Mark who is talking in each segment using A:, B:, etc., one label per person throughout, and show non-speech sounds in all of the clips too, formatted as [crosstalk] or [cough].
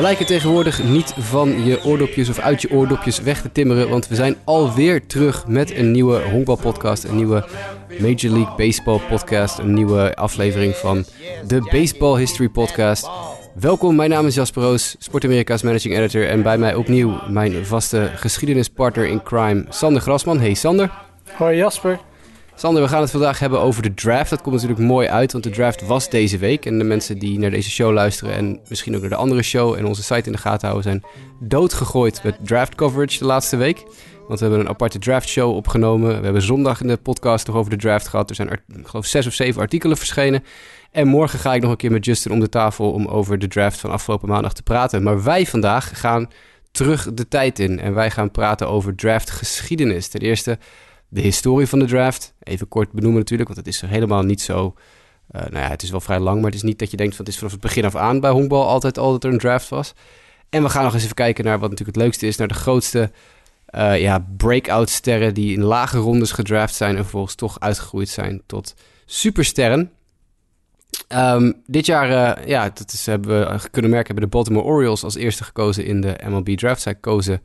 A: We lijken tegenwoordig niet van je oordopjes of uit je oordopjes weg te timmeren, want we zijn alweer terug met een nieuwe honkbalpodcast, een nieuwe Major League Baseball podcast, een nieuwe aflevering van de Baseball History Podcast. Welkom, mijn naam is Jasper Roos, Sport Amerika's managing editor en bij mij opnieuw mijn vaste geschiedenispartner in crime, Sander Grasman. Hey Sander.
B: Hoi Jasper.
A: Sander, we gaan het vandaag hebben over de draft. Dat komt natuurlijk mooi uit, want de draft was deze week. En de mensen die naar deze show luisteren en misschien ook naar de andere show en onze site in de gaten houden, zijn doodgegooid met draft coverage de laatste week. Want we hebben een aparte draft show opgenomen. We hebben zondag in de podcast nog over de draft gehad. Er zijn, ik geloof, zes of zeven artikelen verschenen. En morgen ga ik nog een keer met Justin om de tafel om over de draft van afgelopen maandag te praten. Maar wij vandaag gaan terug de tijd in en wij gaan praten over draftgeschiedenis. Ten eerste de historie van de draft. Even kort benoemen natuurlijk, want het is helemaal niet zo... Uh, nou ja, het is wel vrij lang, maar het is niet dat je denkt van het is vanaf het begin af aan bij honkbal altijd al dat er een draft was. En we gaan nog eens even kijken naar wat natuurlijk het leukste is, naar de grootste uh, ja, breakout sterren die in lage rondes gedraft zijn en vervolgens toch uitgegroeid zijn tot supersterren. Um, dit jaar, uh, ja, dat is, hebben we kunnen merken, hebben de Baltimore Orioles als eerste gekozen in de MLB draft. Zij kozen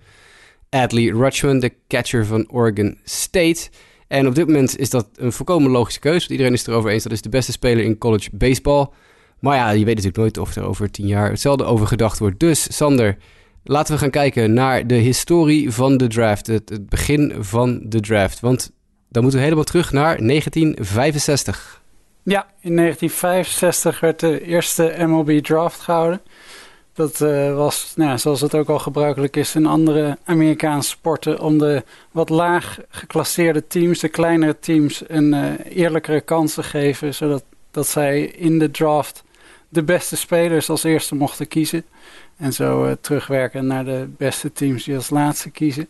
A: Adley Rutschman, de catcher van Oregon State. En op dit moment is dat een volkomen logische keuze. Iedereen is het erover eens dat is de beste speler in college baseball. Maar ja, je weet natuurlijk nooit of er over tien jaar hetzelfde over gedacht wordt. Dus Sander, laten we gaan kijken naar de historie van de draft. Het, het begin van de draft. Want dan moeten we helemaal terug naar 1965.
B: Ja, in 1965 werd de eerste MLB draft gehouden. Dat uh, was, nou, zoals het ook al gebruikelijk is in andere Amerikaanse sporten, om de wat laag geclasseerde teams, de kleinere teams, een uh, eerlijkere kans te geven, zodat dat zij in de draft de beste spelers als eerste mochten kiezen. En zo uh, terugwerken naar de beste teams die als laatste kiezen.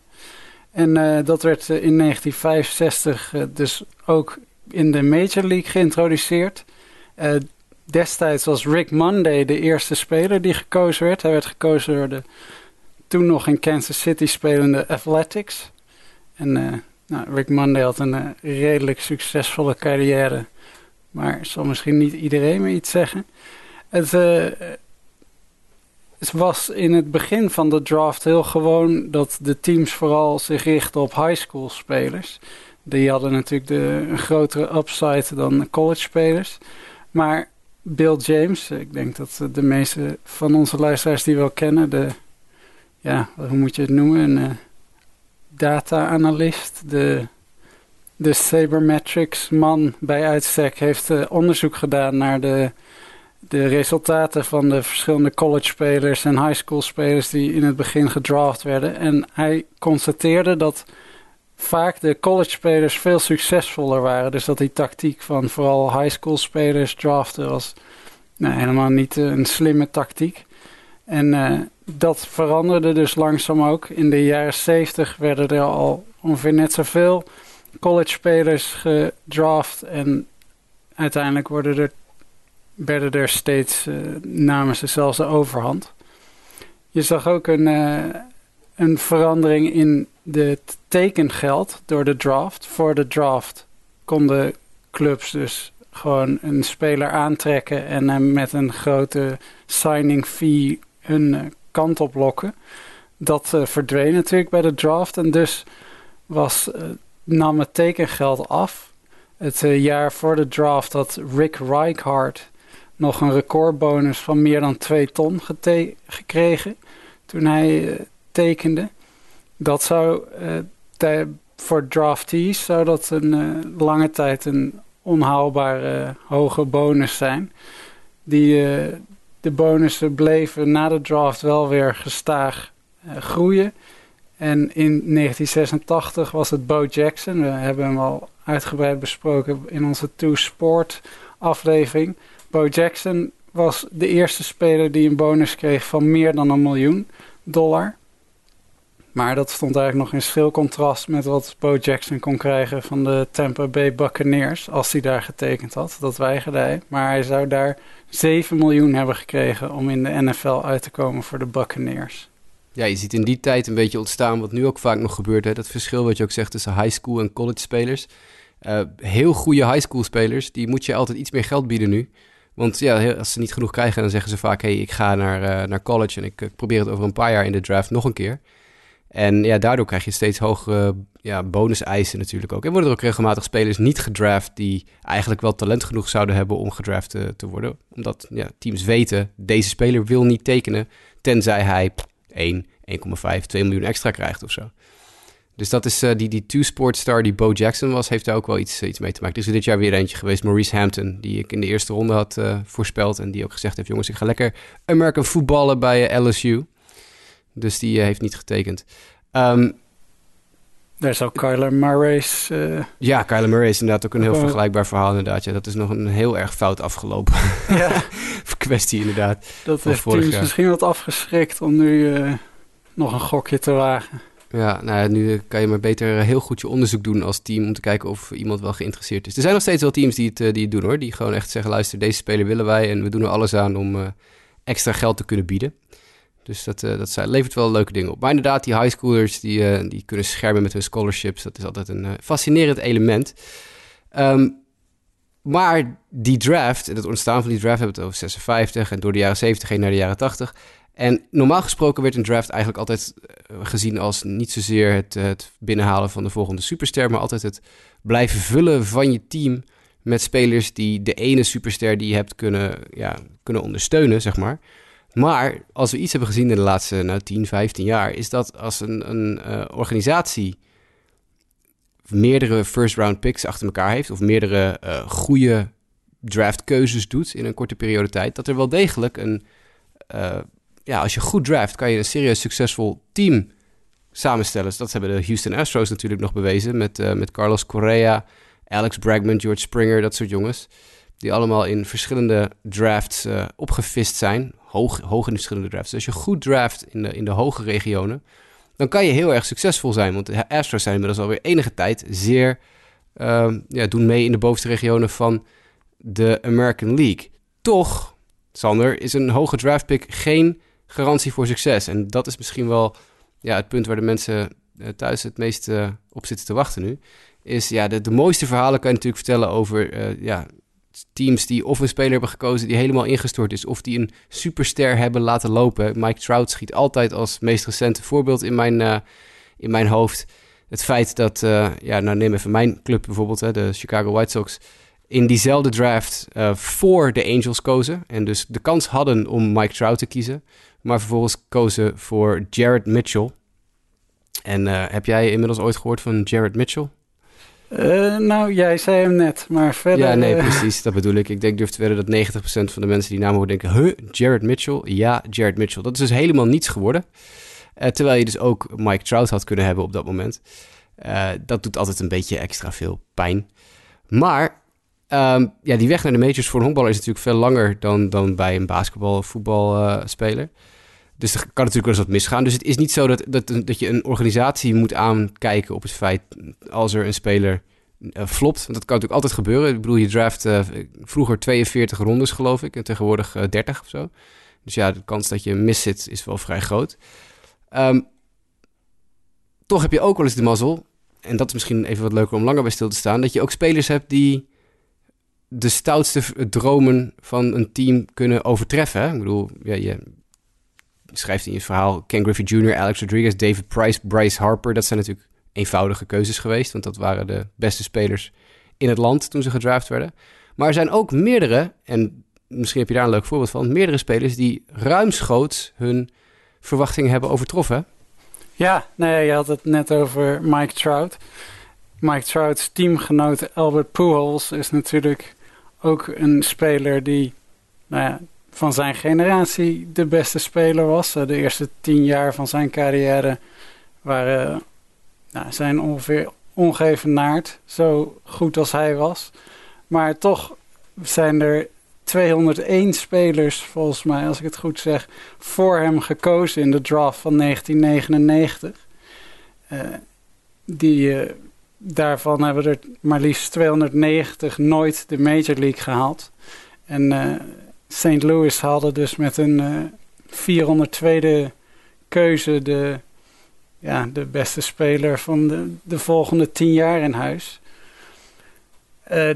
B: En dat werd in 1965 dus ook in de Major League geïntroduceerd. Destijds was Rick Monday de eerste speler die gekozen werd. Hij werd gekozen door de toen nog in Kansas City spelende Athletics. En uh, nou, Rick Monday had een uh, redelijk succesvolle carrière. Maar zal misschien niet iedereen me iets zeggen. Het, uh, het, was in het begin van de draft heel gewoon dat de teams vooral zich richten op high school spelers. Die hadden natuurlijk de, een grotere upside dan college spelers. Maar Bill James. Ik denk dat de meeste van onze luisteraars die wel kennen. De, ja, hoe moet je het noemen? Een uh, data-analyst. De, de sabermetrics man bij uitstek heeft uh, onderzoek gedaan naar de, de resultaten van de verschillende college spelers en high school spelers die in het begin gedraft werden. En hij constateerde dat vaak de college spelers veel succesvoller waren. Dus dat die tactiek van vooral high school spelers draften was nou, helemaal niet uh, een slimme tactiek. En uh, dat veranderde dus langzaam ook. In de jaren 70 werden er al ongeveer net zoveel college spelers gedraft. En uiteindelijk er, werden er steeds, uh, namen ze zelfs de overhand. Je zag ook een, een verandering in het tekengeld door de draft. Voor de draft konden clubs dus gewoon een speler aantrekken en hem met een grote signing fee hun uh, kant op lokken. Dat uh, verdween natuurlijk bij de draft en dus was, uh, nam het tekengeld af. Het jaar voor de draft had Rick Rijkaard nog een recordbonus van meer dan 2 ton gekregen toen hij Dat zou voor draftees zou dat een lange tijd een onhaalbare hoge bonus zijn. Die, de bonussen bleven na de draft wel weer gestaag groeien. En in 1986 was het Bo Jackson. We hebben hem al uitgebreid besproken in onze Two Sport aflevering. Bo Jackson was de eerste speler die een bonus kreeg van meer dan een miljoen dollar. Maar dat stond eigenlijk nog in schil contrast met wat Bo Jackson kon krijgen van de Tampa Bay Buccaneers. Als hij daar getekend had. Dat weigerde hij. Maar hij zou daar 7 miljoen hebben gekregen om in de NFL uit te komen voor de Buccaneers.
A: Ja, je ziet in die tijd een beetje ontstaan wat nu ook vaak nog gebeurt. Hè? Dat verschil wat je ook zegt tussen high school en college spelers. Uh, heel goede high school spelers, die moet je altijd iets meer geld bieden nu. Want ja, als ze niet genoeg krijgen, dan zeggen ze vaak: hey, ik ga naar, naar college en ik probeer het over een paar jaar in de draft nog een keer. En ja, daardoor krijg je steeds hogere ja, bonus-eisen natuurlijk ook. En worden er ook regelmatig spelers niet gedraft die eigenlijk wel talent genoeg zouden hebben om gedraft te, te worden. Omdat ja, teams weten, deze speler wil niet tekenen, tenzij hij 1, 1,5, 2 miljoen extra krijgt of zo. Dus dat is uh, die, die two-sport star die Bo Jackson was, heeft daar ook wel iets, iets mee te maken. Er is dit jaar weer eentje geweest, Maurice Hampton, die ik in de eerste ronde had uh, voorspeld. En die ook gezegd heeft, jongens, ik ga lekker American voetballen bij LSU. Dus die heeft niet getekend. Um,
B: daar is ook Kyler Murray's...
A: Uh, ja, Kyler Murray is inderdaad ook een heel vergelijkbaar verhaal inderdaad. Ja, dat is nog een heel erg fout afgelopen ja. [laughs] kwestie inderdaad.
B: Dat heeft teams misschien wat afgeschrikt om nu uh, nog een gokje te wagen.
A: Ja, nou ja, nu kan je maar beter heel goed je onderzoek doen als team om te kijken of iemand wel geïnteresseerd is. Er zijn nog steeds wel teams die het, die het doen hoor, die gewoon echt zeggen, luister, deze speler willen wij en we doen er alles aan om uh, extra geld te kunnen bieden. Dus dat, uh, dat levert wel leuke dingen op. Maar inderdaad, die highschoolers die, uh, die kunnen schermen met hun scholarships. Dat is altijd een uh, fascinerend element. Um, maar die draft, het ontstaan van die draft hebben we het over 56 en door de jaren 70 heen naar de jaren 80. En normaal gesproken werd een draft eigenlijk altijd gezien als niet zozeer het, het binnenhalen van de volgende superster, maar altijd het blijven vullen van je team met spelers die de ene superster die je hebt kunnen, ja, kunnen ondersteunen, zeg maar. Maar als we iets hebben gezien in de laatste nou, 10, 15 jaar, is dat als een, een uh, organisatie meerdere first round picks achter elkaar heeft, of meerdere uh, goede draftkeuzes doet in een korte periode tijd, dat er wel degelijk een. Uh, ja, als je goed draft, kan je een serieus succesvol team samenstellen. Dus dat hebben de Houston Astros natuurlijk nog bewezen met, met Carlos Correa, Alex Bregman, George Springer, dat soort jongens. Die allemaal in verschillende drafts opgevist zijn hoog, hoog in de verschillende drafts. Dus als je goed draft in de, in de hoge regionen, dan kan je heel erg succesvol zijn. Want de Astros zijn inmiddels alweer enige tijd zeer, uh, ja, doen mee in de bovenste regionen van de American League. Toch, Sander, is een hoge draft pick geen garantie voor succes. En dat is misschien wel ja, het punt waar de mensen uh, thuis het meest uh, op zitten te wachten nu. Is ja, de, de mooiste verhalen kan je natuurlijk vertellen over uh, ja, teams die of een speler hebben gekozen die helemaal ingestort is, of die een superster hebben laten lopen. Mike Trout schiet altijd als meest recente voorbeeld in mijn, uh, in mijn hoofd. Het feit dat, uh, ja, nou neem even mijn club bijvoorbeeld, hè, de Chicago White Sox, in diezelfde draft uh, voor de Angels kozen. En dus de kans hadden om Mike Trout te kiezen, maar vervolgens kozen voor Jared Mitchell. En heb jij inmiddels ooit gehoord van Jared Mitchell?
B: Uh, nou, jij zei hem net, maar verder...
A: Ja, nee, eh, precies, dat bedoel ik. Ik denk, durf te wedden dat 90% van de mensen die naam horen denken... Huh, Jared Mitchell? Ja, Jared Mitchell. Dat is dus helemaal niets geworden. Uh, terwijl je dus ook Mike Trout had kunnen hebben op dat moment. dat doet altijd een beetje extra veel pijn. Maar um, ja, die weg naar de majors voor een honkballer is natuurlijk veel langer... dan, dan bij een basketbal- of voetbalspeler. Dus er kan natuurlijk wel eens wat misgaan. Dus het is niet zo dat, dat, dat je een organisatie moet aankijken op het feit als er een speler uh, flopt. Want dat kan natuurlijk altijd gebeuren. Ik bedoel, je draft uh, vroeger 42 rondes, geloof ik, en tegenwoordig uh, eh, 30 of zo. Dus ja, de kans dat je mis zit is wel vrij groot. Um, toch heb je ook wel eens de mazzel, en dat is misschien even wat leuker om langer bij stil te staan, dat je ook spelers hebt die de stoutste dromen van een team kunnen overtreffen. Ik bedoel, ja, je schrijft in je verhaal Ken Griffey Jr., Alex Rodriguez, David Price, Bryce Harper. Dat zijn natuurlijk eenvoudige keuzes geweest, want dat waren de beste spelers in het land toen ze gedraft werden. Maar er zijn ook meerdere, en misschien heb je daar een leuk voorbeeld van, meerdere spelers die ruimschoots hun verwachtingen hebben overtroffen.
B: Ja, nee, je had het net over Mike Trout. Mike Trout's teamgenoot Albert Pujols is natuurlijk ook een speler die nou ja, van zijn generatie de beste speler was. De eerste tien jaar van zijn carrière waren, nou, zijn ongeveer ongevenaard, zo goed als hij was. Maar toch zijn er 201 spelers, volgens mij, als ik het goed zeg, voor hem gekozen in de draft van 1999. Uh, eh, die, uh, daarvan hebben er maar liefst 290 nooit de Major League gehaald. En St. Louis hadden dus met een uh, 402e keuze de, ja, de beste speler van de, de volgende tien jaar in huis. Uh,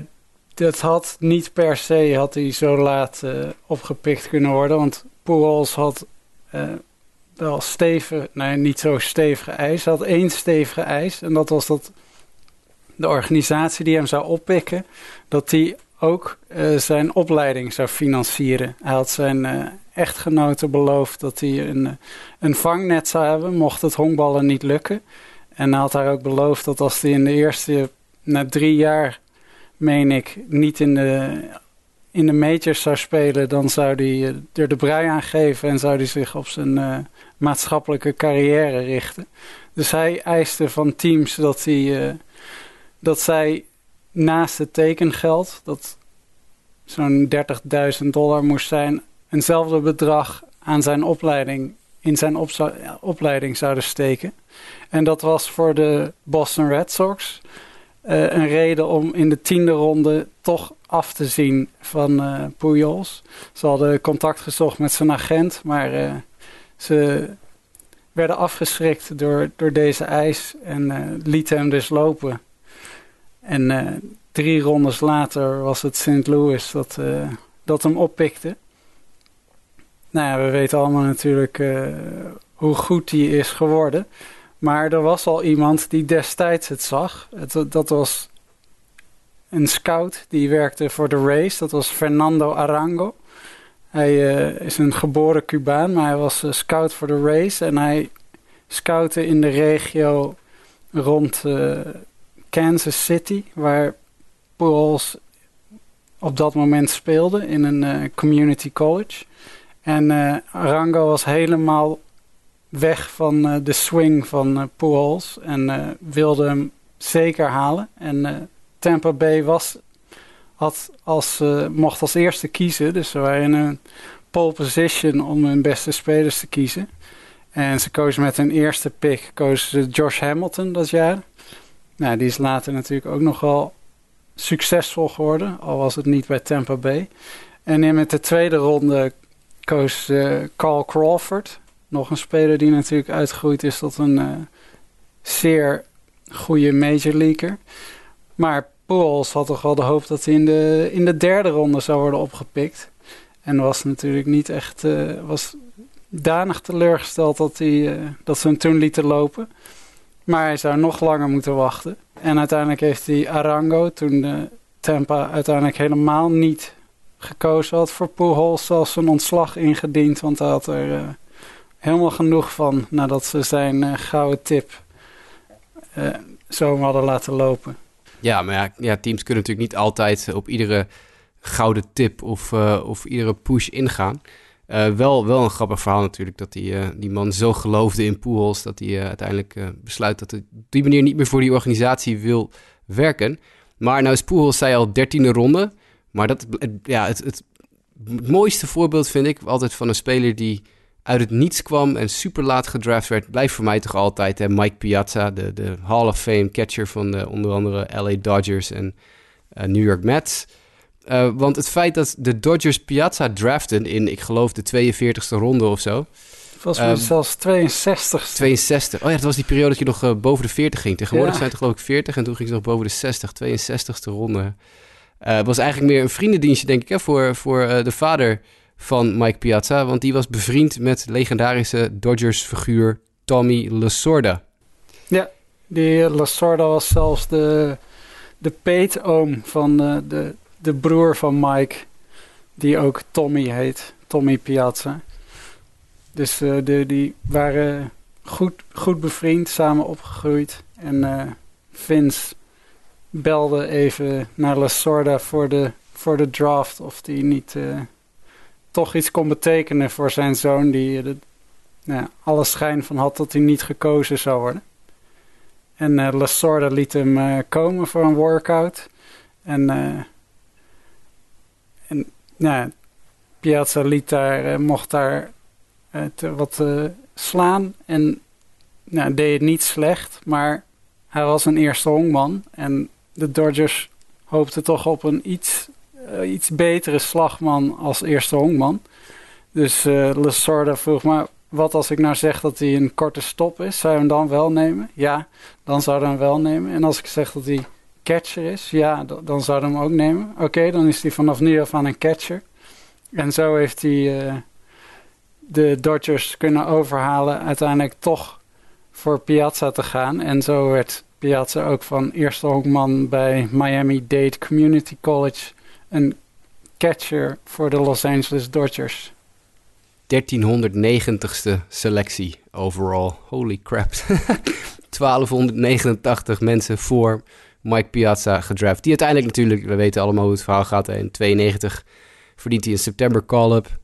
B: dat had niet per se had hij zo laat opgepikt kunnen worden. Want Pujols had wel stevig, nee, niet zo stevige eis. Hij had één stevige eis. En dat was dat de organisatie die hem zou oppikken, dat die ook uh, zijn opleiding zou financieren. Hij had zijn uh, echtgenote beloofd dat hij een, eh, een vangnet zou hebben, mocht het honkballen niet lukken. En hij had haar ook beloofd dat als hij in de eerste, na drie jaar, meen ik, niet in de, in de majors zou spelen, dan zou hij er de brui aan geven en zou hij zich op zijn maatschappelijke carrière richten. Dus hij eiste van teams dat, hij, dat zij naast het tekengeld, dat zo'n 30.000 dollar moest zijn, eenzelfde bedrag aan zijn opleiding, in zijn opleiding zouden steken. En dat was voor de Boston Red Sox uh, een reden om in de tiende ronde toch af te zien van uh, Pujols. Ze hadden contact gezocht met zijn agent, maar uh, ze werden afgeschrikt door, door deze eis en lieten hem dus lopen. En drie rondes later was het St. Louis dat, uh, dat hem oppikte. Nou ja, we weten allemaal natuurlijk uh, hoe goed hij is geworden. Maar er was al iemand die destijds het zag. Het, dat was een scout die werkte voor de race. Dat was Fernando Arango. Hij is een geboren Cubaan, maar hij was scout voor de race. En hij scoutte in de regio rond Kansas City, waar Pujols op dat moment speelde in een uh, community college. En uh, Arango was helemaal weg van uh, de swing van uh, Pujols en wilde hem zeker halen. En Tampa Bay was, had als, mocht als eerste kiezen, dus ze waren in een pole position om hun beste spelers te kiezen. En ze kozen met hun eerste pick kozen ze Josh Hamilton dat jaar. Nou, die is later natuurlijk ook nogal succesvol geworden, al was het niet bij Tampa Bay. En in met de tweede ronde koos Carl Crawford, nog een speler die natuurlijk uitgegroeid is tot een uh, zeer goede major leaguer. Maar Pujols had toch wel de hoop dat hij in de, in de derde ronde zou worden opgepikt. En was natuurlijk niet echt, uh, was danig teleurgesteld dat, hij, dat ze hem toen lieten lopen. Maar hij zou nog langer moeten wachten. En uiteindelijk heeft hij Arango, toen de Tampa uiteindelijk helemaal niet gekozen had voor Pujols, zelfs een ontslag ingediend. Want hij had er uh, helemaal genoeg van nadat ze zijn uh, gouden tip uh, zo hadden laten lopen.
A: Ja, maar ja, teams kunnen natuurlijk niet altijd op iedere gouden tip of, of iedere push ingaan. Uh, wel, wel een grappig verhaal natuurlijk dat die, uh, die man zo geloofde in Pujols dat hij uh, uiteindelijk besluit dat hij op die manier niet meer voor die organisatie wil werken. Maar nou is Pujols, zei al, dertiende ronde. Maar dat, ja, het, het, mooiste voorbeeld vind ik altijd van een speler die uit het niets kwam en super laat gedraft werd, blijft voor mij toch altijd hè, Mike Piazza, de, de Hall of Fame catcher van de, onder andere LA Dodgers en New York Mets. Uh, want het feit dat de Dodgers Piazza draften in, ik geloof, de 42e ronde of zo.
B: Volgens mij um, zelfs 62.
A: 62. Oh ja, dat was die periode dat je nog uh, boven de 40 ging. Tegenwoordig ja. zijn het geloof ik 40 en toen ging ze nog boven de 60, 62e ronde. Uh, het was eigenlijk meer een vriendendienstje, denk ik, hè, voor, voor de vader van Mike Piazza. Want die was bevriend met legendarische Dodgers-figuur Tommy Lasorda.
B: Ja, die Lasorda was zelfs de, de peetoom van de de broer van Mike, die ook Tommy heet, Tommy Piazza. Dus uh, de, die waren goed, goed bevriend, samen opgegroeid. En uh, Vince belde even naar La Sorda voor de, voor de draft of die niet uh, toch iets kon betekenen voor zijn zoon, die er nou, alle schijn van had dat hij niet gekozen zou worden. En uh, La Sorda liet hem komen voor een workout. En en nou, Piazza liet daar, uh, mocht daar te, wat uh, slaan. En nou, deed het niet slecht, maar hij was een eerste honkman. En de Dodgers hoopten toch op een iets, iets betere slagman als eerste honkman. Dus uh, vroeg maar, wat als ik nou zeg dat hij een korte stop is? Zou je hem dan wel nemen? Ja, dan zou hij hem wel nemen. En als ik zeg dat hij catcher is, ja, dan zou hij hem ook nemen. Oké, dan is hij vanaf nu af aan een catcher. En zo heeft hij uh, de Dodgers kunnen overhalen uiteindelijk toch voor Piazza te gaan. En zo werd Piazza ook van eerste honkman bij Miami-Dade Community College een catcher voor de Los Angeles Dodgers.
A: 1390ste selectie overall. Holy crap. [laughs] 1289 mensen voor Mike Piazza gedraft. Die uiteindelijk natuurlijk, we weten allemaal hoe het verhaal gaat. In 92 verdient hij een september call-up.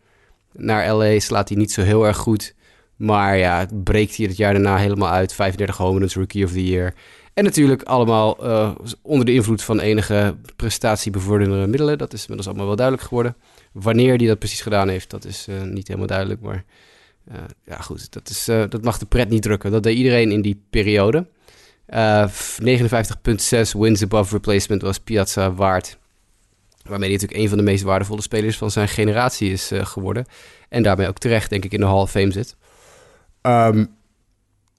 A: Naar LA slaat hij niet zo heel erg goed. Maar ja, breekt hij het jaar daarna helemaal uit. 35 home runs, rookie of the year. En natuurlijk allemaal uh, onder de invloed van enige prestatiebevorderende middelen. Dat is inmiddels allemaal wel duidelijk geworden. Wanneer hij dat precies gedaan heeft, dat is uh, niet helemaal duidelijk. Maar uh, ja, goed, dat, is, dat mag de pret niet drukken. Dat deed iedereen in die periode. 59,6 wins above replacement was Piazza waard. Waarmee hij natuurlijk een van de meest waardevolle spelers van zijn generatie is geworden. En daarmee ook terecht, denk ik, in de Hall of Fame zit. Um,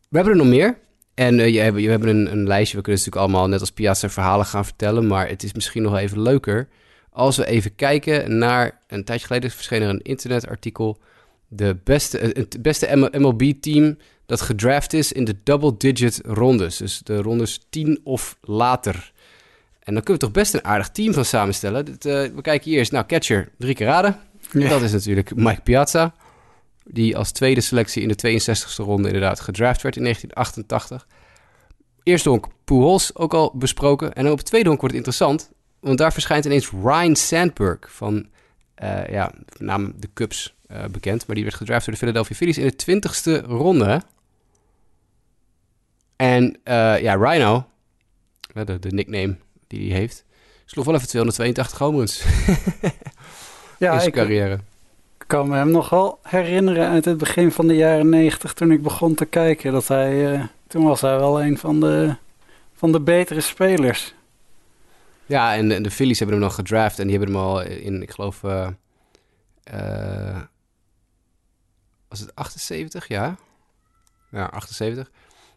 A: we hebben er nog meer. En uh, je, we hebben een, een, lijstje. We kunnen natuurlijk allemaal net als Piazza verhalen gaan vertellen. Maar het is misschien nog even leuker als we even kijken naar... Een tijdje geleden verscheen er een internetartikel. De beste, eh, het beste MLB-team dat gedraft is in de double-digit rondes. Dus de rondes 10 of later. En dan kunnen we toch best een aardig team van samenstellen. Dit, uh, we kijken hier eens. Nou, catcher, drie keer raden. Ja. Dat is natuurlijk Mike Piazza die als tweede selectie in de 62e ronde inderdaad gedraft werd in 1988. Eerste honk Pujols, ook al besproken. En op het tweede honk wordt het interessant, want daar verschijnt ineens Ryan Sandberg van, uh, ja, naam de Cubs uh, bekend, maar die werd gedraft door de Philadelphia Phillies in de 20ste ronde. En uh, ja, Rhino, de, de nickname die hij heeft, sloeg wel even 282 home runs [laughs] ja, in zijn carrière
B: kan me hem nog wel herinneren uit het begin van de jaren negentig toen ik begon te kijken. Dat hij, uh, toen was hij wel een van de, van de betere spelers.
A: Ja, en de, de Phillies hebben hem nog gedraft en die hebben hem al in, ik geloof, uh, het 78? Ja. Ja, 78.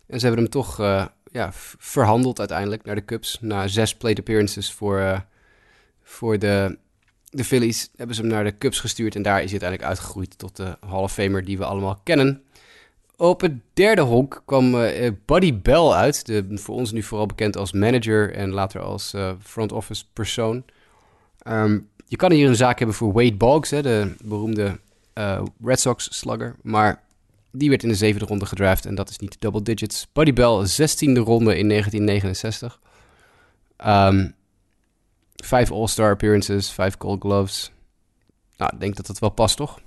A: En ze hebben hem toch ja, verhandeld uiteindelijk naar de Cubs. Na zes plate appearances voor, voor de de Phillies hebben ze hem naar de Cubs gestuurd en daar is hij uiteindelijk uitgegroeid tot de Hall of Famer die we allemaal kennen. Op het derde honk kwam uh, Buddy Bell uit, de, voor ons nu vooral bekend als manager en later als front office persoon. Um, je kan hier een zaak hebben voor Wade Boggs, hè, de beroemde uh, Red Sox slugger, maar die werd in de zevende ronde gedraft en dat is niet double digits. Buddy Bell, zestiende ronde in 1969. Um, Vijf All-Star appearances, vijf Gold Gloves. Nou, ik denk dat dat wel past, toch?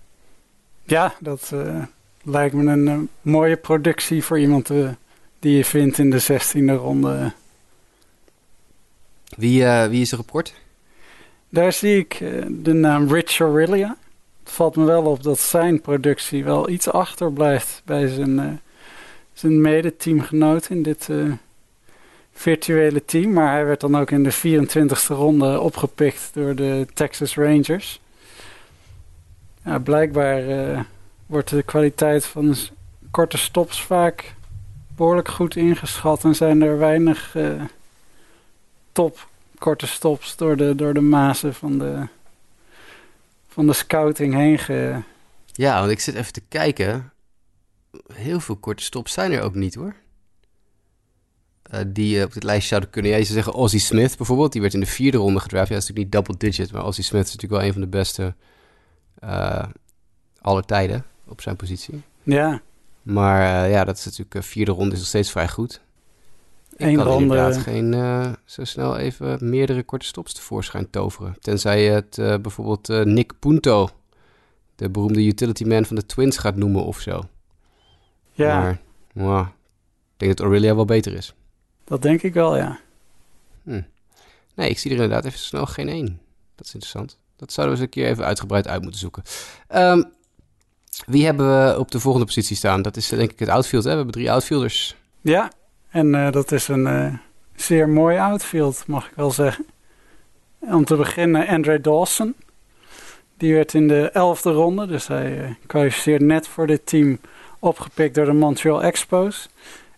B: Ja, dat uh, lijkt me een uh, mooie productie voor iemand die je vindt in de 16e ronde.
A: Wie, wie is er rapport?
B: Daar zie ik de naam Rich Aurelia. Het valt me wel op dat zijn productie wel iets achterblijft bij zijn, zijn mede-teamgenoot in dit virtuele team. Maar hij werd dan ook in de 24e ronde opgepikt door de Texas Rangers. Blijkbaar uh, wordt de kwaliteit van korte stops vaak behoorlijk goed ingeschat. En zijn er weinig uh, top korte stops door de, door de mazen van de, van de scouting heen ge...
A: Ja, want ik zit even te kijken. Heel veel korte stops zijn er ook niet hoor. Uh, die uh, op dit lijstje zouden kunnen. Ja, je zou zeggen Ozzy Smith bijvoorbeeld. Die werd in de vierde ronde gedraft. Ja, dat is natuurlijk niet double digit. Maar Ozzy Smith is natuurlijk wel een van de beste uh, aller tijden op zijn positie.
B: Ja.
A: Maar ja, dat is natuurlijk... vierde ronde is nog steeds vrij goed. Ik kan ronde... inderdaad geen zo snel even meerdere korte stops tevoorschijn toveren. Tenzij je het bijvoorbeeld Nick Punto... de beroemde utility man van de Twins gaat noemen of zo.
B: Ja. Maar,
A: wow, ik denk dat Aurelia wel beter is.
B: Dat denk ik wel, ja.
A: Hm. Nee, ik zie er inderdaad even snel geen één. Dat is interessant. Dat zouden we eens een keer even uitgebreid uit moeten zoeken. Um, wie hebben we op de volgende positie staan? Dat is denk ik het outfield. Hè? We hebben drie outfielders.
B: Ja, en uh, dat is een uh, zeer mooi outfield, mag ik wel zeggen. Om te beginnen Andre Dawson. Die werd in de elfde ronde, dus hij uh, kwalificeert net voor dit team, opgepikt door de Montreal Expos.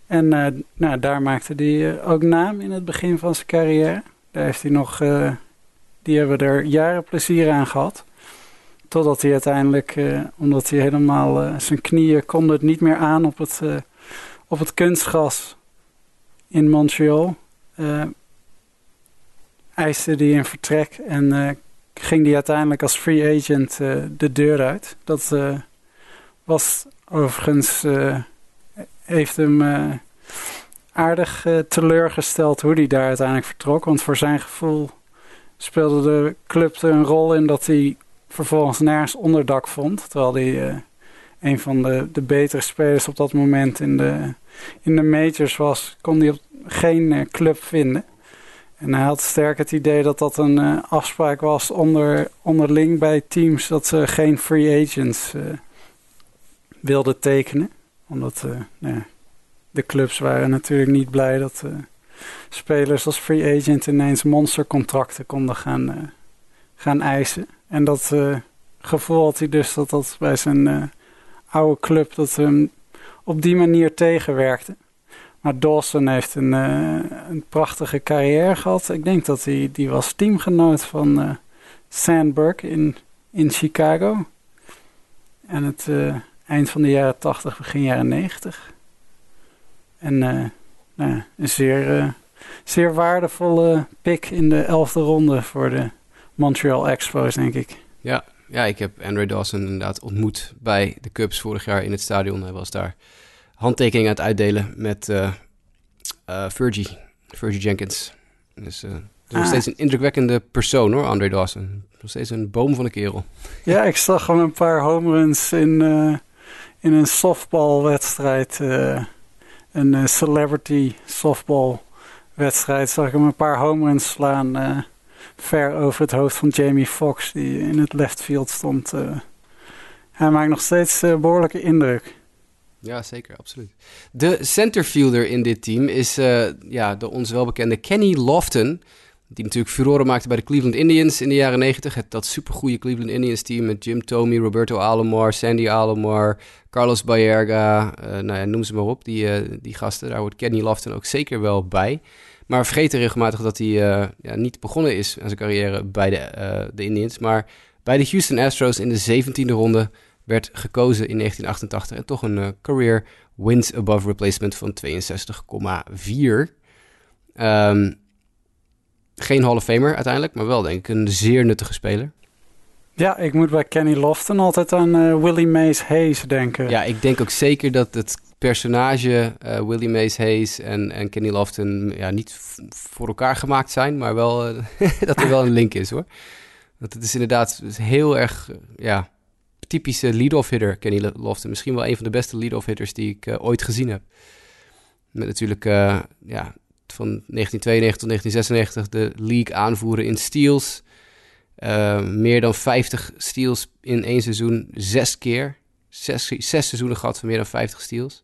B: En nou, daar maakte hij ook naam in het begin van zijn carrière. Daar heeft hij nog, die hebben er jaren plezier aan gehad. Totdat hij uiteindelijk, omdat hij helemaal zijn knieën kon het niet meer aan op het, op het kunstgras in Montreal. eiste die een vertrek en ging hij uiteindelijk als free agent de deur uit. Dat was overigens, uh, heeft hem uh, aardig uh, teleurgesteld hoe hij daar uiteindelijk vertrok. Want voor zijn gevoel speelde de club er een rol in dat hij vervolgens nergens onderdak vond. Terwijl hij een van de, de betere spelers op dat moment in de, in de majors was, kon hij geen club vinden. En hij had sterk het idee dat dat een afspraak was onder, onderling bij teams dat ze geen free agents wilde tekenen. Omdat nou de clubs waren natuurlijk niet blij dat spelers als free agent ineens monstercontracten konden gaan, gaan eisen. En dat gevoel had hij dus dat dat bij zijn oude club dat hem op die manier tegenwerkte. Maar Dawson heeft een, een prachtige carrière gehad. Ik denk dat hij die was teamgenoot van Sandberg in, in Chicago. En het, eind van de jaren 80, begin jaren 90. En nou, een zeer, zeer waardevolle pick in de elfde ronde voor de Montreal Expos, denk ik.
A: Ja, ja, ik heb Andre Dawson inderdaad ontmoet bij de Cubs vorig jaar in het stadion. Hij was daar handtekeningen aan het uitdelen met uh, uh, Fergie, Fergie Jenkins. Dus uh, nog ah. steeds een indrukwekkende persoon hoor, Andre Dawson. Nog steeds een boom van een kerel.
B: Ja, ik zag gewoon een paar home runs in, in een softballwedstrijd, uh, een celebrity softballwedstrijd, zag ik hem een paar home runs slaan ver over het hoofd van Jamie Foxx, die in het left field stond. hij maakt nog steeds behoorlijke indruk.
A: Ja, zeker, absoluut. De centerfielder in dit team is ja, de ons welbekende Kenny Lofton. Die natuurlijk furoren maakte bij de Cleveland Indians in de jaren 90. Het, dat supergoeie Cleveland Indians team met Jim Thome, Roberto Alomar, Sandy Alomar, Carlos Baerga. Nou ja, noem ze maar op, die, die gasten. Daar hoort Kenny Lofton ook zeker wel bij. Maar vergeten regelmatig dat hij uh, ja, niet begonnen is aan zijn carrière bij de, de Indians. Maar bij de Houston Astros in de 17e ronde werd gekozen in 1988. En toch een career wins above replacement van 62,4. Um, geen Hall of Famer uiteindelijk, maar wel denk ik een zeer nuttige speler.
B: Ja, ik moet bij Kenny Lofton altijd aan uh, Willie Mays Hayes denken.
A: Ja, ik denk ook zeker dat het personage uh, Willie Mays Hayes en, en Kenny Lofton ja, niet voor elkaar gemaakt zijn, maar wel uh, [laughs] dat er wel een link is hoor. Want het is inderdaad heel erg, ja, typische lead-off hitter, Kenny Lofton. Misschien wel een van de beste lead-off hitters die ik ooit gezien heb. Met natuurlijk, ja, van 1992 tot 1996 de league aanvoeren in steals. Meer dan 50 steals in één seizoen, zes keer. Zes, zes seizoenen gehad van meer dan 50 steals.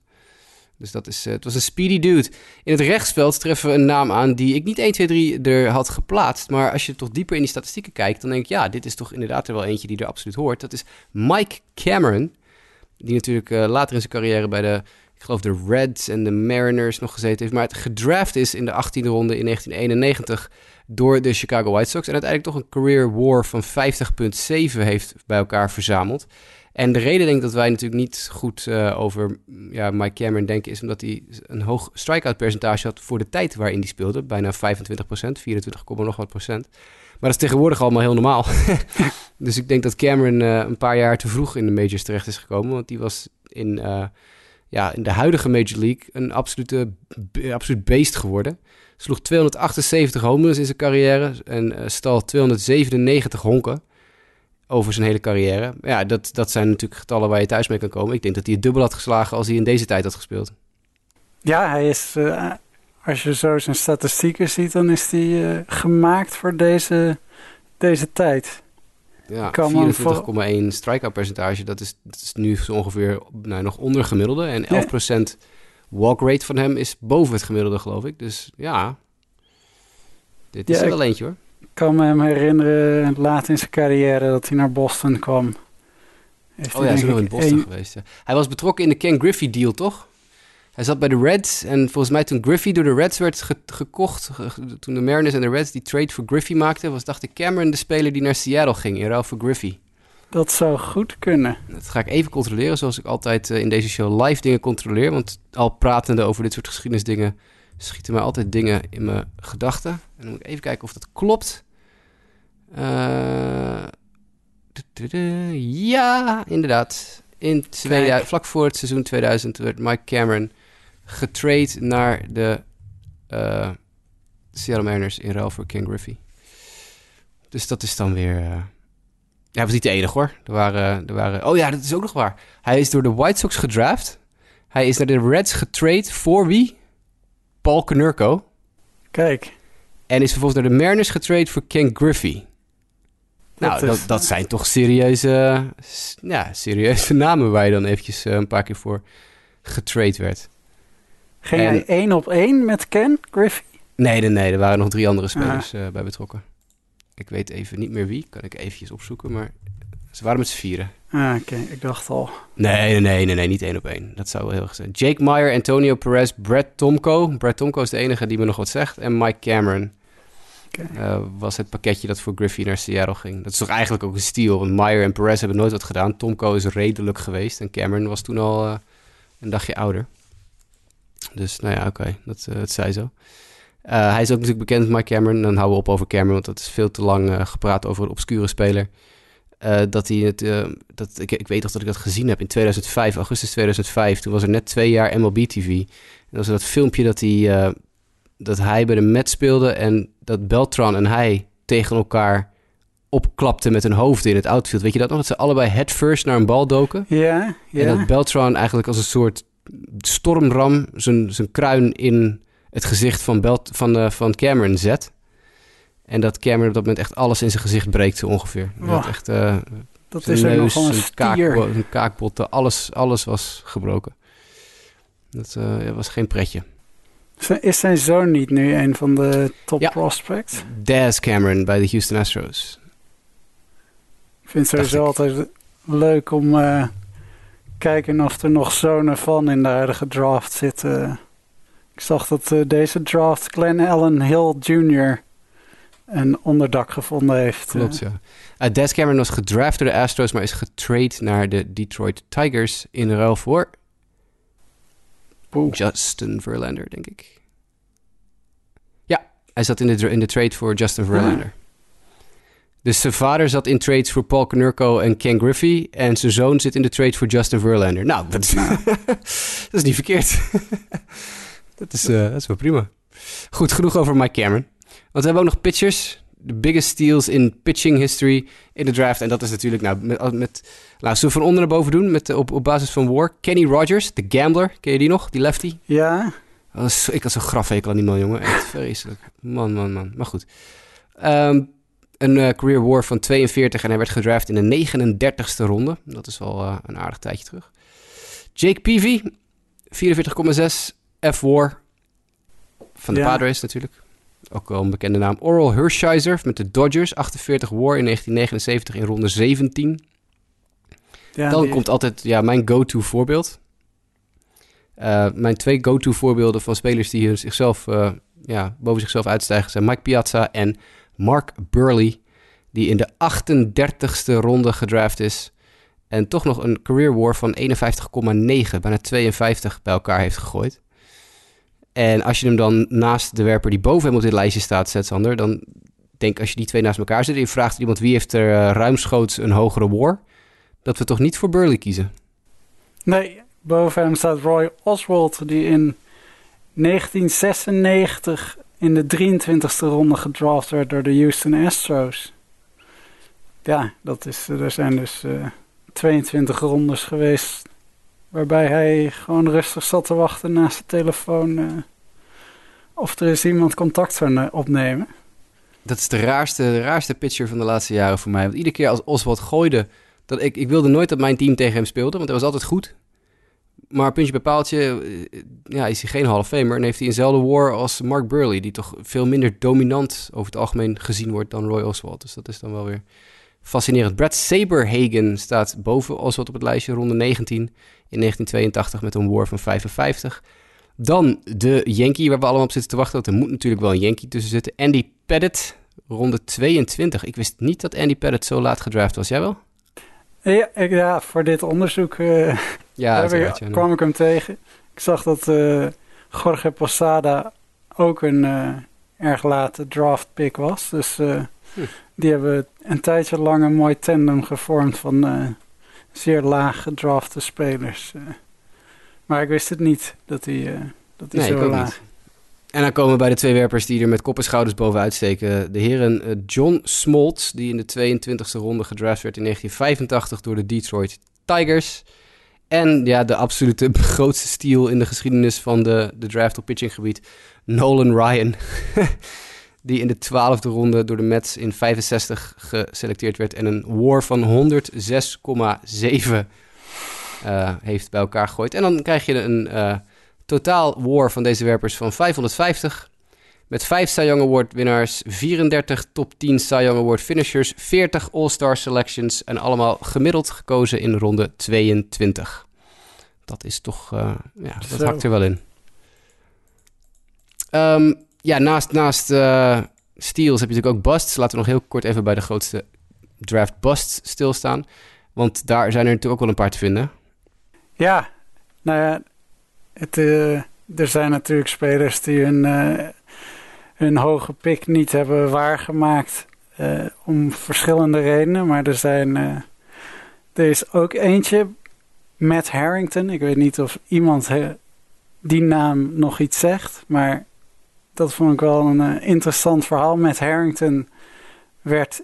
A: Dus dat is, uh, het was een speedy dude. In het rechtsveld treffen we een naam aan die ik niet 1, 2, 3 er had geplaatst. Maar als je toch dieper in die statistieken kijkt, dan denk ik, ja, dit is toch inderdaad er wel eentje die er absoluut hoort. Dat is Mike Cameron. Die natuurlijk uh, later in zijn carrière bij de ik geloof de Reds en de Mariners nog gezeten heeft. Maar het gedraft is in de 18e ronde in 1991 door de Chicago White Sox. En uiteindelijk toch een career war van 50,7 heeft bij elkaar verzameld. En de reden denk ik dat wij natuurlijk niet goed uh, over ja, Mike Cameron denken... is omdat hij een hoog strikeout percentage had voor de tijd waarin hij speelde. Bijna 25 procent, 24, nog wat procent. Maar dat is tegenwoordig allemaal heel normaal. [laughs] dus ik denk dat Cameron uh, een paar jaar te vroeg in de majors terecht is gekomen. Want die was in... Uh, ja, in de huidige Major League een absolute, absoluut beest geworden. Sloeg 278 homeruns in zijn carrière en stal 297 honken over zijn hele carrière. Ja, dat, dat zijn natuurlijk getallen waar je thuis mee kan komen. Ik denk dat hij het dubbel had geslagen als hij in deze tijd had gespeeld.
B: Ja, hij is, uh, als je zo zijn statistieken ziet, dan is hij uh, gemaakt voor deze, deze tijd.
A: Ja, 24,1 strikeout percentage. Dat is, dat is nu zo ongeveer nou, nog onder gemiddelde. En 11% walk rate van hem is boven het gemiddelde, geloof ik. Dus ja, dit is er wel eentje hoor.
B: Ik kan me hem herinneren laat in zijn carrière dat hij naar Boston kwam.
A: Heeft oh ja, hij is nog in Boston geweest. Hij was betrokken in de Ken Griffey deal, toch? Hij zat bij de Reds en volgens mij toen Griffey door de Reds werd gekocht, toen de Mariners en de Reds die trade voor Griffey maakten, was dacht ik Cameron de speler die naar Seattle ging in ruil voor Griffey.
B: Dat zou goed kunnen.
A: Dat ga ik even controleren, zoals ik altijd in deze show live dingen controleer. Want al pratende over dit soort geschiedenisdingen schieten mij altijd dingen in mijn gedachten. En dan moet ik even kijken of dat klopt. Uh, ja, inderdaad. In twee, vlak voor het seizoen 2000 werd Mike Cameron getrade naar de uh, Seattle Mariners in ruil voor Ken Griffey. Dus dat is dan weer... Uh, hij was niet de enige hoor. Er waren, er waren... Oh ja, dat is ook nog waar. Hij is door de White Sox gedraft. Hij is naar de Reds getrade voor wie? Paul Konerko.
B: Kijk.
A: En is vervolgens naar de Mariners getrade voor Ken Griffey. Nou, dat, dat, zijn toch serieuze, ja, serieuze [laughs] namen waar je dan eventjes eh, een paar keer voor getrade werd.
B: Ging en, jij één op één met Ken Griffey?
A: Nee, nee, nee. Er waren nog drie andere spelers uh, bij betrokken. Ik weet even niet meer wie. Kan ik eventjes opzoeken. Maar ze waren met z'n vieren.
B: Ah, oké. Ik dacht al.
A: Nee, nee, nee, nee, niet één op één. Dat zou wel heel erg zijn. Jake Meyer, Antonio Perez, Brett Tomko. Brett Tomko is de enige die me nog wat zegt. En Mike Cameron. Uh, was het pakketje dat voor Griffey naar Seattle ging. Dat is toch eigenlijk ook een steal, want Meyer en Perez hebben nooit wat gedaan. Tomko is redelijk geweest en Cameron was toen al uh, een dagje ouder. Dus nou ja, oké, dat, dat zei zo. hij is ook natuurlijk bekend, Mike Cameron. Dan houden we op over Cameron, want dat is veel te lang gepraat over een obscure speler. dat hij het, dat, ik, ik weet nog dat ik dat gezien heb in 2005, augustus 2005. Toen was er net twee jaar MLB TV. En dat was dat filmpje dat hij dat hij bij de Met speelde en dat Beltran en hij tegen elkaar opklapten met hun hoofd in het outfield. Weet je dat nog? Dat ze allebei head first naar een bal doken.
B: Ja, ja.
A: En dat Beltran eigenlijk als een soort stormram zijn, zijn kruin in het gezicht van, Belt, van, uh, van Cameron zet. En dat Cameron op dat moment echt alles in zijn gezicht breekt, zo ongeveer.
B: Oh,
A: echt, uh,
B: dat is neus, een, een, kaakbot,
A: een kaakbotten, alles, alles was gebroken. Dat uh, was geen pretje.
B: Is zijn zoon niet nu een van de top prospects?
A: Daz Cameron bij de Houston Astros.
B: Ik vind het sowieso altijd leuk om uh, kijken of er nog zonen van in de huidige draft zitten. Ik zag dat uh, deze draft Glenn Allen Hill Jr. een onderdak gevonden heeft.
A: Klopt, ja. Uh, Daz Cameron was gedraft door de Astros, maar is getrade naar de Detroit Tigers in ruil voor Justin Verlander, denk ik. Ja, hij zat in de, in de trade voor Justin Verlander. Dus zijn vader zat in trades voor Paul Konerko en Ken Griffey. En zijn zoon zit in de trade voor Justin Verlander. Nou, dat is, [laughs] dat is niet verkeerd. [laughs] dat, is, uh, dat is wel prima. Goed, genoeg over Mike Cameron. Want we hebben ook nog pitchers de biggest steals in pitching history in de draft. En dat is natuurlijk, nou, met, met zullen we van onder naar boven doen met, op, op basis van war. Kenny Rogers, de gambler, ken je die nog, die lefty?
B: Ja.
A: Was, ik had zo'n grafhekel aan die man, jongen. Echt vreselijk. Man, man, man. Maar goed. Um, een uh, career war van 42 en hij werd gedraft in de 39ste ronde. Dat is wel uh, een aardig tijdje terug. Jake Peavy, 44,6 F-war. Van de ja. Padres natuurlijk ook wel een bekende naam. Oral Hershiser met de Dodgers, 48 war in 1979 in ronde 17. Ja, Dan komt altijd ja, mijn go-to voorbeeld. Uh, mijn twee go-to voorbeelden van spelers die zichzelf, uh, ja, boven zichzelf uitstijgen zijn Mike Piazza en Mark Burley, die in de 38ste ronde gedraft is. En toch nog een career war van 51,9, bijna 52 bij elkaar heeft gegooid. En als je hem dan naast de werper die boven hem op dit lijstje staat zet, Sander, dan denk als je die twee naast elkaar zet en je vraagt iemand wie heeft er uh, ruimschoots een hogere war, dat we toch niet voor Burley kiezen?
B: Nee, boven hem staat Roy Oswald, die in 1996 in de 23e ronde gedraft werd door de Houston Astros. Ja, dat is, er zijn dus uh, eh, 22 rondes geweest Waarbij hij gewoon rustig zat te wachten naast de telefoon. Uh, of er is iemand contact zou opnemen.
A: Dat is de raarste, de raarste pitcher van de laatste jaren voor mij. Want iedere keer als Oswald gooide... Dat ik, ik wilde nooit dat mijn team tegen hem speelde, want hij was altijd goed. Maar puntje bij paaltje eh, ja, is hij geen Hall of Famer. En heeft hij eenzelfde war als Mark Burley... die toch veel minder dominant over het algemeen gezien wordt dan Roy Oswald. Dus dat is dan wel weer fascinerend. Brad Saberhagen staat boven Oswald op het lijstje, ronde 19 in 1982 met een war van 55. Dan de Yankee, waar we allemaal op zitten te wachten. Want er moet natuurlijk wel een Yankee tussen zitten. Andy Pettit, ronde 22. Ik wist niet dat Andy Pettit zo laat gedraft was. Jij wel?
B: Ja, ik, ja voor dit onderzoek uh, ja, [laughs] ik, kwam ik hem tegen. Ik zag dat uh, Jorge Posada ook een uh, erg late draft pick was. Dus hm. die hebben een tijdje lang een mooi tandem gevormd van zeer laag gedrafte spelers. maar ik wist het niet dat hij, dat hij nee, zo laag... Niet.
A: En dan komen we bij de twee werpers die er met kop en schouders bovenuit steken. De heren eh, John Smoltz, die in de 22e ronde gedraft werd in 1985 door de Detroit Tigers. En ja, de absolute [laughs] grootste steal in de geschiedenis van de, de draft op pitchinggebied, Nolan Ryan. [laughs] die in de 12e ronde door de Mets in 65 geselecteerd werd en een war van 106,7 uh, heeft bij elkaar gegooid. En dan krijg je een... Uh, Totaal war van deze werpers van 550. Met 5 Cy Young Award winnaars, 34 top 10 Cy Young Award finishers, 40 All-Star selections en allemaal gemiddeld gekozen in ronde 22. Dat is toch, uh, ja, dat Zo. hakt er wel in. Um, ja, naast, naast uh, steals heb je natuurlijk ook busts. Laten we nog heel kort even bij de grootste draft busts stilstaan. Want daar zijn er natuurlijk ook wel een paar te vinden.
B: Ja, nou ja, uh, er zijn natuurlijk spelers die hun, uh, hun hoge pick niet hebben waargemaakt. Om verschillende redenen. Maar er zijn. er is ook eentje. Matt Harrington. Ik weet niet of iemand die naam nog iets zegt. Maar dat vond ik wel een interessant verhaal. Matt Harrington werd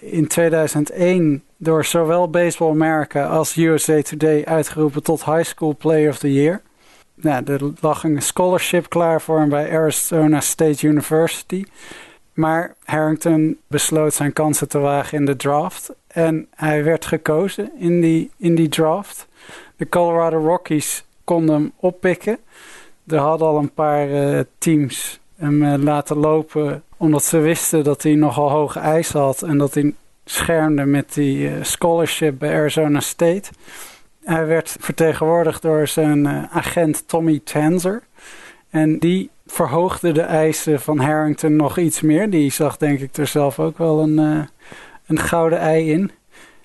B: in 2001 door zowel Baseball America als USA Today uitgeroepen tot High School Player of the Year nou, er lag een scholarship klaar voor hem bij Arizona State University. Maar Harrington besloot zijn kansen te wagen in de draft. En hij werd gekozen in die, in die draft. De Colorado Rockies konden hem oppikken. Er hadden al een paar uh, teams hem uh, laten lopen. Omdat ze wisten dat hij nogal hoge eisen had. En dat hij schermde met die uh, scholarship bij Arizona State. Hij werd vertegenwoordigd door zijn agent Tommy Tanzer. En die verhoogde de eisen van Harrington nog iets meer. Die zag denk ik er zelf ook wel een, een gouden ei in.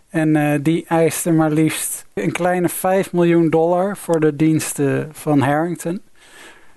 B: En die eiste maar liefst een kleine 5 miljoen dollar voor de diensten van Harrington.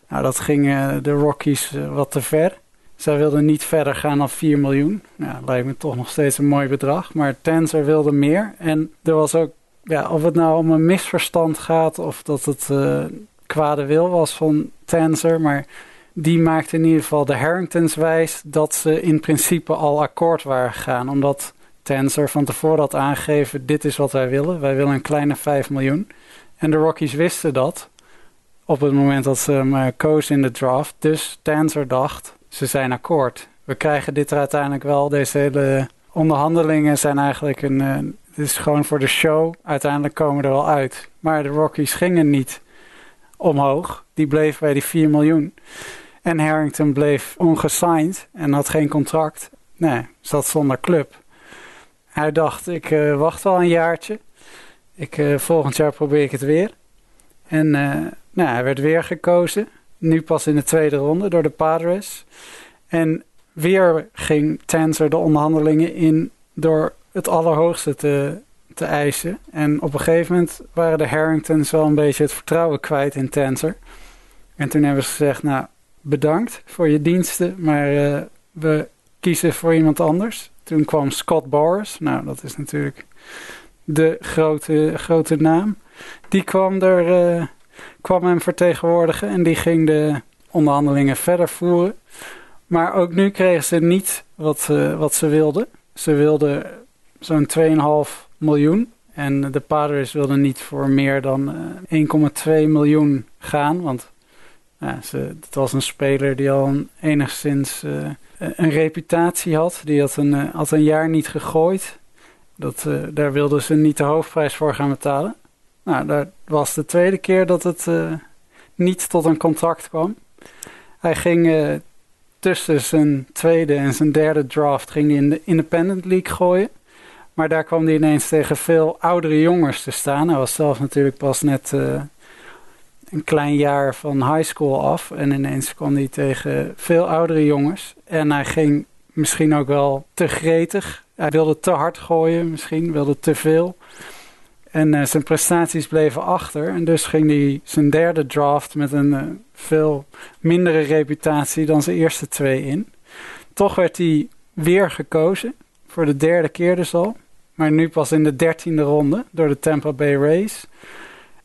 B: Nou, dat ging de Rockies wat te ver. Zij wilden niet verder gaan dan 4 miljoen. Nou, lijkt me toch nog steeds een mooi bedrag. Maar Tanzer wilde meer. En er was ook ja, of het nou om een misverstand gaat of dat het uh, kwade wil was van Tanzer, maar die maakte in ieder geval de Harringtons wijs dat ze in principe al akkoord waren gegaan, omdat Tanzer van tevoren had aangegeven, dit is wat wij willen, wij willen een kleine 5 miljoen. En de Rockies wisten dat op het moment dat ze hem uh, kozen in de draft, dus Tanzer dacht, ze zijn akkoord. We krijgen dit er uiteindelijk wel, deze hele onderhandelingen zijn eigenlijk een, uh, het is gewoon voor de show. Uiteindelijk komen er wel uit. Maar de Rockies gingen niet omhoog. Die bleef bij die 4 miljoen. En Harrington bleef ongesigned en had geen contract. Nee, zat zonder club. Hij dacht, ik uh, wacht wel een jaartje. Ik, volgend jaar probeer ik het weer. En nou, hij werd weer gekozen. Nu pas in de tweede ronde door de Padres. En weer ging Tanzer de onderhandelingen in door het allerhoogste te, te eisen. En op een gegeven moment waren de Harringtons wel een beetje het vertrouwen kwijt in Tensor. En toen hebben ze gezegd, nou, bedankt voor je diensten, maar uh, we kiezen voor iemand anders. Toen kwam Scott Boris. Nou, dat is natuurlijk de grote, grote naam. Die kwam, er, uh, kwam hem vertegenwoordigen en die ging de onderhandelingen verder voeren. Maar ook nu kregen ze niet wat, uh, wat ze wilden. Ze wilden zo'n 2,5 miljoen. En de Padres wilden niet voor meer dan 1,2 eh, miljoen gaan. Want ja, ze, het was een speler die al enigszins uh, een reputatie had. Die had een, had een jaar niet gegooid. Dat, daar wilden ze niet de hoofdprijs voor gaan betalen. Nou, dat was de tweede keer dat het niet tot een contract kwam. Hij ging tussen zijn tweede en zijn derde draft ging hij in de Independent League gooien. Maar daar kwam hij ineens tegen veel oudere jongens te staan. Hij was zelf natuurlijk pas net uh, een klein jaar van high school af. En ineens kwam hij tegen veel oudere jongens. En hij ging misschien ook wel te gretig. Hij wilde te hard gooien, misschien wilde te veel. En uh, zijn prestaties bleven achter. En dus ging hij zijn derde draft met een uh, veel mindere reputatie dan zijn eerste twee in. Toch werd hij weer gekozen. Voor de derde keer dus al. Maar nu pas in de dertiende ronde door de Tampa Bay Rays.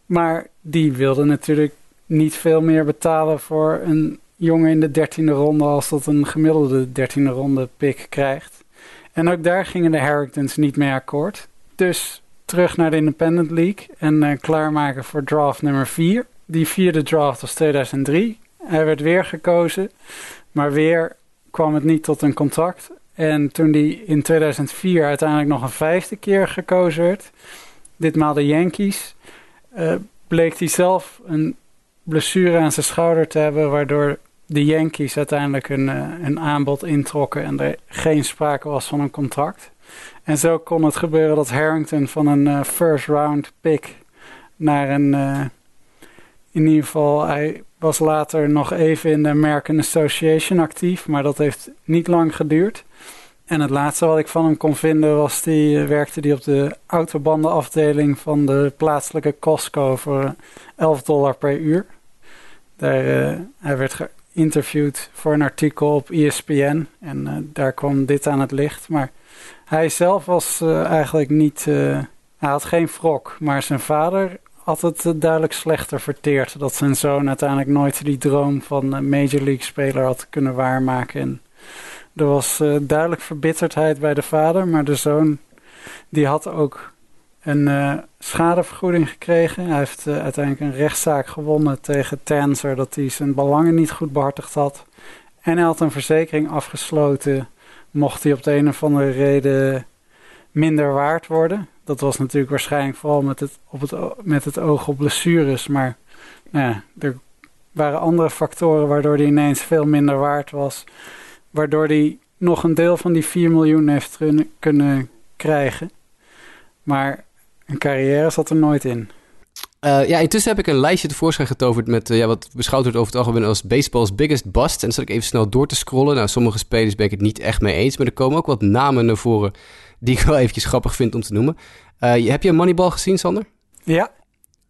B: Maar die wilde natuurlijk niet veel meer betalen voor een jongen in de dertiende ronde als dat een gemiddelde dertiende ronde pick krijgt. En ook daar gingen de Harringtons niet mee akkoord. Dus terug naar de Independent League en uh, klaarmaken voor draft nummer 4. Die vierde draft was 2003. Hij werd weer gekozen, maar weer kwam het niet tot een contract. En toen hij in 2004 uiteindelijk nog een vijfde keer gekozen werd, ditmaal de Yankees, uh, bleek hij zelf een blessure aan zijn schouder te hebben, waardoor de Yankees uiteindelijk een, uh, een aanbod introkken en er geen sprake was van een contract. En zo kon het gebeuren dat Harrington van een uh, first round pick naar een. in ieder geval, hij was later nog even in de American Association actief, maar dat heeft niet lang geduurd. En het laatste wat ik van hem kon vinden was die uh, werkte die op de autobandenafdeling van de plaatselijke Costco voor 11 dollar per uur. Daar, hij werd geïnterviewd voor een artikel op ESPN en uh, daar kwam dit aan het licht. Maar hij zelf was eigenlijk niet, hij had geen wrok, maar zijn vader had het duidelijk slechter verteerd. Dat zijn zoon uiteindelijk nooit die droom van Major League speler had kunnen waarmaken. En er was duidelijk verbitterdheid bij de vader, maar de zoon die had ook een uh, schadevergoeding gekregen. Hij heeft uh, uiteindelijk een rechtszaak gewonnen tegen Tanzer dat hij zijn belangen niet goed behartigd had. En hij had een verzekering afgesloten mocht hij op de een of andere reden minder waard worden. Dat was natuurlijk waarschijnlijk vooral met het, op het, met het oog op blessures, maar nou ja, er waren andere factoren waardoor hij ineens veel minder waard was. Waardoor hij nog een deel van die 4 miljoen heeft kunnen krijgen. Maar een carrière zat er nooit in.
A: Uh, ja, intussen heb ik een lijstje tevoorschijn getoverd met uh, ja, wat beschouwd wordt over het algemeen als baseball's biggest bust. En dan zat ik even snel door te scrollen. Nou, sommige spelers ben ik het niet echt mee eens, maar er komen ook wat namen naar voren die ik wel eventjes grappig vind om te noemen. Uh, heb je Moneyball gezien, Sander?
B: Ja.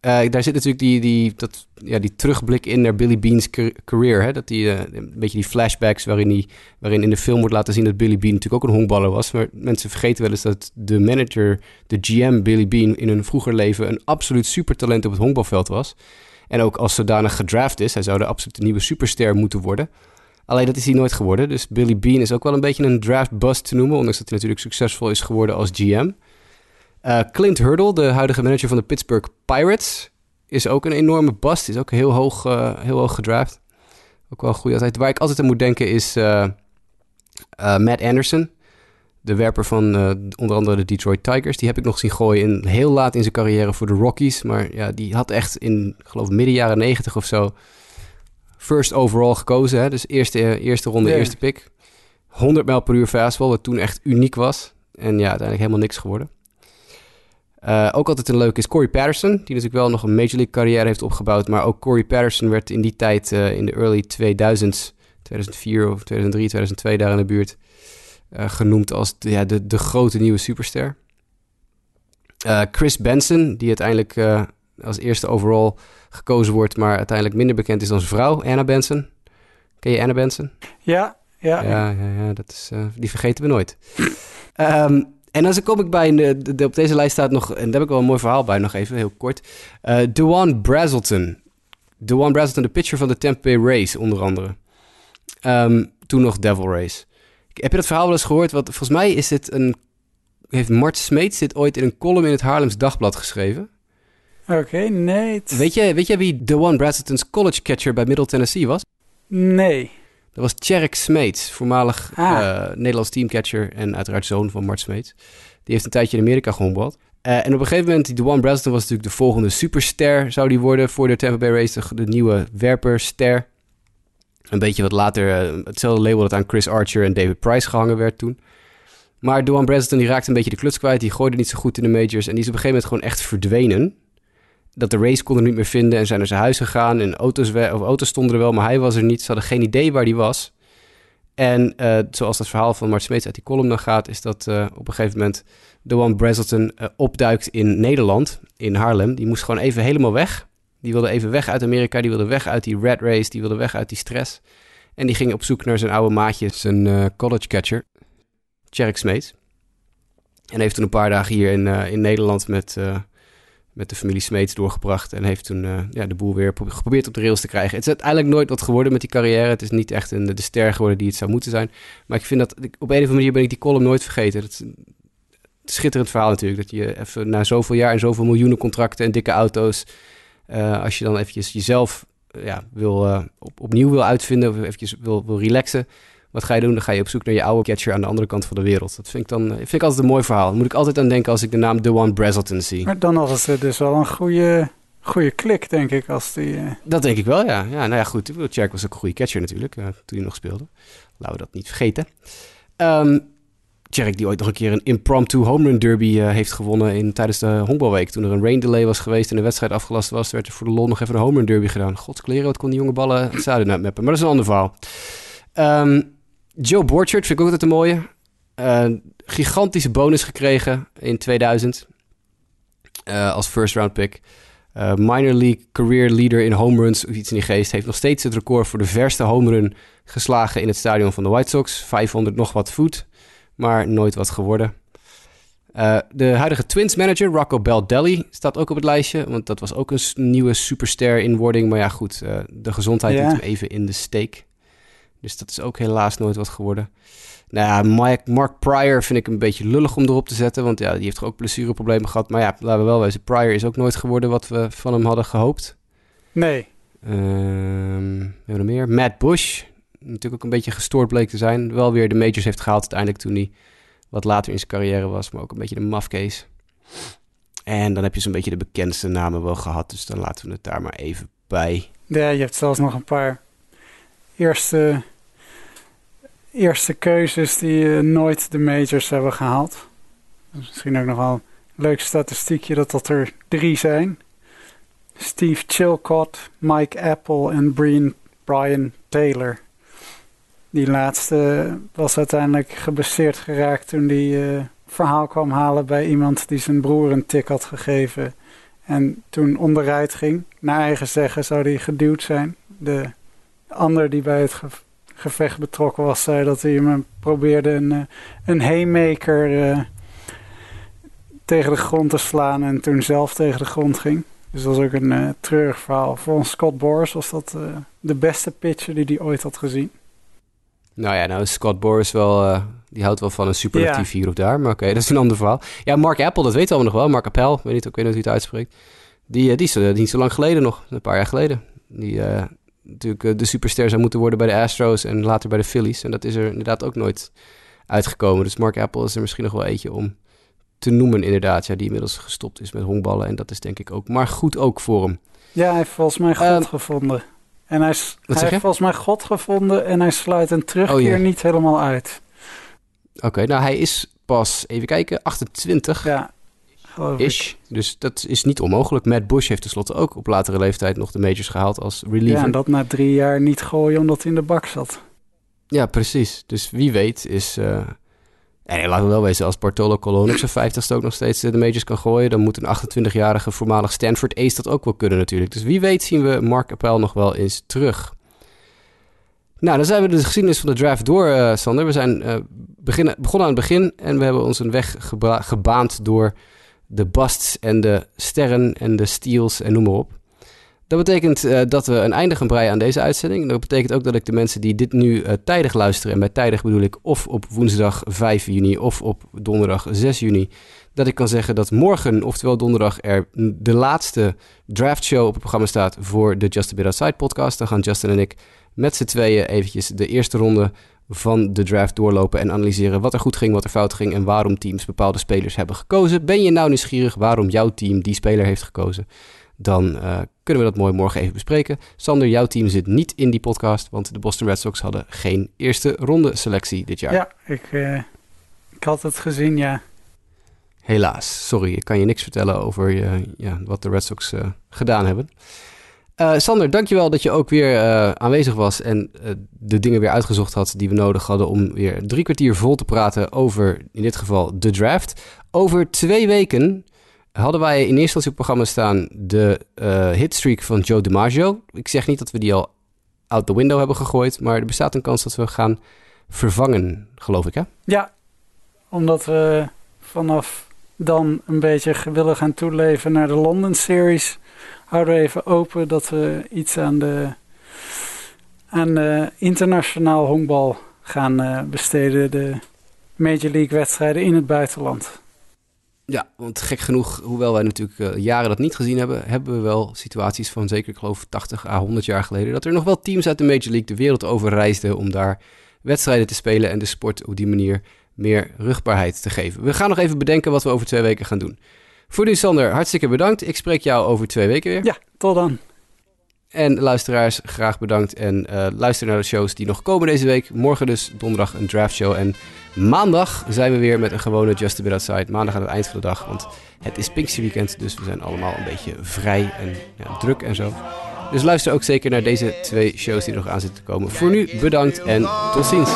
A: Uh, daar zit natuurlijk die, die, dat, ja, die terugblik in naar Billy Bean's career. Hè? Dat die, uh, een beetje die flashbacks waarin, die, waarin in de film wordt laten zien dat Billy Bean natuurlijk ook een honkballer was. Maar mensen vergeten wel eens dat de manager, de GM Billy Bean, in hun vroeger leven een absoluut supertalent op het honkbalveld was. En ook als zodanig gedraft is. Hij zou de absolute nieuwe superster moeten worden. Alleen dat is hij nooit geworden. Dus Billy Bean is ook wel een beetje een draft bust te noemen. Ondanks dat hij natuurlijk succesvol is geworden als GM. Uh, Clint Hurdle, de huidige manager van de Pittsburgh Pirates, is ook een enorme bust. Is ook heel hoog, uh, heel hoog gedraft. Ook wel een goede altijd. Waar ik altijd aan moet denken is uh, Matt Anderson. De werper van onder andere de Detroit Tigers. Die heb ik nog zien gooien in, heel laat in zijn carrière voor de Rockies. Maar ja, die had echt in, geloof midden jaren negentig of zo... first overall gekozen. Hè? Dus eerste, eerste ronde, yeah. eerste pick. 100 mijl per uur fastball, wat toen echt uniek was. En ja, uiteindelijk helemaal niks geworden. Uh, ook altijd een leuk is Corey Patterson, die natuurlijk wel nog een Major League carrière heeft opgebouwd. Maar ook Corey Patterson werd in die tijd, uh, in de early 2000s, 2004 of 2003, 2002 daar in de buurt, uh, genoemd als de, ja, de, de grote nieuwe superster. Chris Benson, die uiteindelijk als eerste overall gekozen wordt, maar uiteindelijk minder bekend is dan zijn vrouw, Anna Benson. Ken je Anna Benson?
B: Ja, ja.
A: Ja, ja, ja dat is, die vergeten we nooit. um, En dan kom ik bij, de, de, op deze lijst staat nog, en daar heb ik wel een mooi verhaal bij, nog even heel kort. Uh, Dewan Brazelton. Dewan Brazelton, de pitcher van de Tampa Bay Rays, onder andere. Um, toen nog Devil Rays. Heb je dat verhaal wel eens gehoord? Want volgens mij is dit een, heeft Mart Smeets dit ooit in een column in het Haarlems Dagblad geschreven.
B: Oké, okay, nee.
A: Weet je, weet je wie Dewan Brazelton's college catcher bij Middle Tennessee was?
B: Nee.
A: Dat was Tjerk Smeets, voormalig ah. uh, Nederlands teamcatcher en uiteraard zoon van Mart Smeets. Die heeft een tijdje in Amerika gehombald. Uh, en op een gegeven moment, die Dewan Brazelton was natuurlijk de volgende superster, zou die worden voor de Tampa Bay Rays, de, de nieuwe werperster. Een beetje wat later, uh, hetzelfde label dat aan Chris Archer en David Price gehangen werd toen. Maar Duan Brazelton die raakte een beetje de kluts kwijt. Die gooide niet zo goed in de majors. En die is op een gegeven moment gewoon echt verdwenen. Dat de race kon er niet meer vinden en zijn naar zijn huis gegaan. En auto's, of auto's stonden er wel, maar hij was er niet. Ze hadden geen idee waar hij was. En uh, zoals dat verhaal van Mart Smeets uit die column dan gaat... is dat uh, op een gegeven moment Duan Brazelton uh, opduikt in Nederland, in Haarlem. Die moest gewoon even helemaal weg. Die wilde even weg uit Amerika. Die wilde weg uit die red race. Die wilde weg uit die stress. En die ging op zoek naar zijn oude maatje, zijn college catcher. Tjerk Smeets. En heeft toen een paar dagen hier in, in Nederland met, met de familie Smeets doorgebracht. En heeft toen uh, ja, de boel weer geprobeerd op de rails te krijgen. Het is uiteindelijk nooit wat geworden met die carrière. Het is niet echt een, de ster geworden die het zou moeten zijn. Maar ik vind dat, op een of andere manier ben ik die column nooit vergeten. Het is een schitterend verhaal natuurlijk. Dat je even na zoveel jaar en zoveel miljoenen contracten en dikke auto's... als je dan eventjes jezelf ja, wil, op, opnieuw wil uitvinden of eventjes wil, wil relaxen wat ga je doen? Dan ga je op zoek naar je oude catcher aan de andere kant van de wereld. Dat vind ik dan vind ik altijd een mooi verhaal. Daar moet ik altijd aan denken als ik de naam One Brazelton zie.
B: Maar dan was het dus wel een goede, goede klik, denk ik. Als die, uh...
A: Dat denk ik wel, ja. ja nou ja, goed. Tjerk was ook een goede catcher natuurlijk, uh, toen hij nog speelde. Laten we dat niet vergeten. Um, Tjerk die ooit nog een keer een impromptu home run derby uh, heeft gewonnen in, tijdens de honkbalweek. Toen er een rain delay was geweest en de wedstrijd afgelast was, werd er voor de lol nog even een home run derby gedaan. Godskleren, wat kon die jonge ballen het zuiden. Maar dat is een ander verhaal. Um, Joe Borchert vind ik ook altijd een mooie. Uh, gigantische bonus gekregen in 2000 uh, als first round pick. Uh, minor league career leader in home runs of iets in die geest. Heeft nog steeds het record voor de verste home run geslagen in het stadion van de White Sox. 500 nog wat voet, maar nooit wat geworden. Uh, de huidige Twins manager, Rocco Baldelli, staat ook op het lijstje. Want dat was ook een nieuwe superster in wording. Maar ja, goed, uh, de gezondheid ja. liet hem even in de steek. Dus dat is ook helaas nooit wat geworden. Nou ja, Mark, Mark Pryor vind ik een beetje lullig om erop te zetten. Want ja, die heeft ook blessureproblemen gehad. Maar ja, laten we wel wezen. Pryor is ook nooit geworden wat we van hem hadden gehoopt.
B: Nee.
A: Um, we hebben er meer. Matt Bush. Natuurlijk ook een beetje gestoord bleek te zijn. Wel weer de majors heeft gehaald uiteindelijk toen hij wat later in zijn carrière was. Maar ook een beetje de mafcase. En dan heb je zo'n beetje de bekendste namen wel gehad. Dus dan laten we het daar maar even bij.
B: Ja, je hebt zelfs nog een paar eerste eerste keuzes die uh, nooit de majors hebben gehaald. Dus misschien ook nog wel een leuk statistiekje dat dat er drie zijn. Steve Chilcott, Mike Apple en Brian, Taylor. Die laatste was uiteindelijk gebaseerd geraakt toen hij uh, verhaal kwam halen bij iemand die zijn broer een tik had gegeven. En toen onderuit ging, naar eigen zeggen zou hij geduwd zijn. De ander die bij het gevecht betrokken was, zei dat hij hem probeerde een, eh, een haymaker uh, tegen de grond te slaan en toen zelf tegen de grond ging. Dus dat was ook een uh, treurig verhaal. Volgens Scott Boris was dat uh, de beste pitcher die hij ooit had gezien.
A: Nou ja, nou Scott Boris wel, die houdt wel van een superlatief ja. hier of daar. Maar oké, okay, [laughs] dat is een ander verhaal. Ja, Mark Apple, dat weten we nog wel. Mark Appel, weet niet, ik weet niet hoe het uitspreekt. Die, die is niet zo lang geleden nog, een paar jaar geleden. Die, natuurlijk eh, de superster zou moeten worden bij de Astros en later bij de Phillies. En dat is er inderdaad ook nooit uitgekomen. Dus Mark Apple is er misschien nog wel eentje om te noemen, inderdaad. Ja, die inmiddels gestopt is met honkballen. En dat is denk ik ook maar goed ook voor hem.
B: Ja, hij heeft volgens mij God uh, gevonden. En hij, hij heeft volgens mij God gevonden en hij sluit een terugkeer oh, niet helemaal uit.
A: Oké, okay, nou hij is pas, even kijken, 28.
B: Ja,
A: Ish. Dus dat is niet onmogelijk. Matt Bush heeft tenslotte ook op latere leeftijd nog de majors gehaald als reliever. Ja,
B: en dat na drie jaar niet gooien omdat hij in de bak zat.
A: Ja, precies. Dus wie weet is... Uh... En laten we wel wezen, als Bartolo Colon op zijn vijftigste ook nog steeds de majors kan gooien... dan moet een 28-jarige voormalig Stanford ace dat ook wel kunnen natuurlijk. Dus wie weet zien we Mark Appel nog wel eens terug. Nou, dan zijn we de geschiedenis van de draft door, uh, Sander. We zijn uh, beginnen, begonnen aan het begin en we hebben ons een weg gebaand door de busts en de sterren en de steals en noem maar op. Dat betekent uh, dat we een einde gaan breien aan deze uitzending. Dat betekent ook dat ik de mensen die dit nu uh, tijdig luisteren, en bij tijdig bedoel ik of op woensdag 5 juni of op donderdag 6 juni, dat ik kan zeggen dat morgen, oftewel donderdag, er de laatste draftshow op het programma staat voor de Just a Bit Outside podcast. Dan gaan Justin en ik met z'n tweeën eventjes de eerste ronde van de draft doorlopen en analyseren wat er goed ging, wat er fout ging en waarom teams bepaalde spelers hebben gekozen. Ben je nou nieuwsgierig waarom jouw team die speler heeft gekozen? Dan uh, kunnen we dat mooi morgen even bespreken. Sander, jouw team zit niet in die podcast, want de Boston Red Sox hadden geen eerste ronde selectie dit jaar.
B: Ja, ik uh, Ik had het gezien, ja.
A: Helaas, sorry, ik kan je niks vertellen over je, ja, wat de Red Sox uh, gedaan hebben. Uh, Sander, dankjewel dat je ook weer uh, aanwezig was en de dingen weer uitgezocht had die we nodig hadden om weer drie kwartier vol te praten over, in dit geval, de draft. Over twee weken hadden wij in eerste instantie op programma staan de hitstreak van Joe DiMaggio. Ik zeg niet dat we die al out the window hebben gegooid, maar er bestaat een kans dat we gaan vervangen, geloof ik, hè?
B: Ja, omdat we vanaf dan een beetje willen gaan toeleven naar de London Series, houden we even open dat we iets aan de, aan de internationaal honkbal gaan uh, besteden. De Major League wedstrijden in het buitenland.
A: Ja, want gek genoeg, hoewel wij natuurlijk uh, jaren dat niet gezien hebben, hebben we wel situaties van zeker, ik geloof, 80 à 100 jaar geleden, dat er nog wel teams uit de Major League de wereld over reisden om daar wedstrijden te spelen en de sport op die manier meer rugbaarheid te geven. We gaan nog even bedenken wat we over twee weken gaan doen. Voor nu, Sander, hartstikke bedankt. Ik spreek jou over twee weken weer.
B: Ja, tot dan.
A: En luisteraars, graag bedankt. En uh, luister naar de shows die nog komen deze week. Morgen dus donderdag een draftshow. En maandag zijn we weer met een gewone Just a Bit Outside. Maandag aan het eind van de dag. Want het is Pinksterweekend, dus we zijn allemaal een beetje vrij en ja, druk en zo. Dus luister ook zeker naar deze twee shows die nog aan zitten te komen. Voor nu bedankt en tot ziens.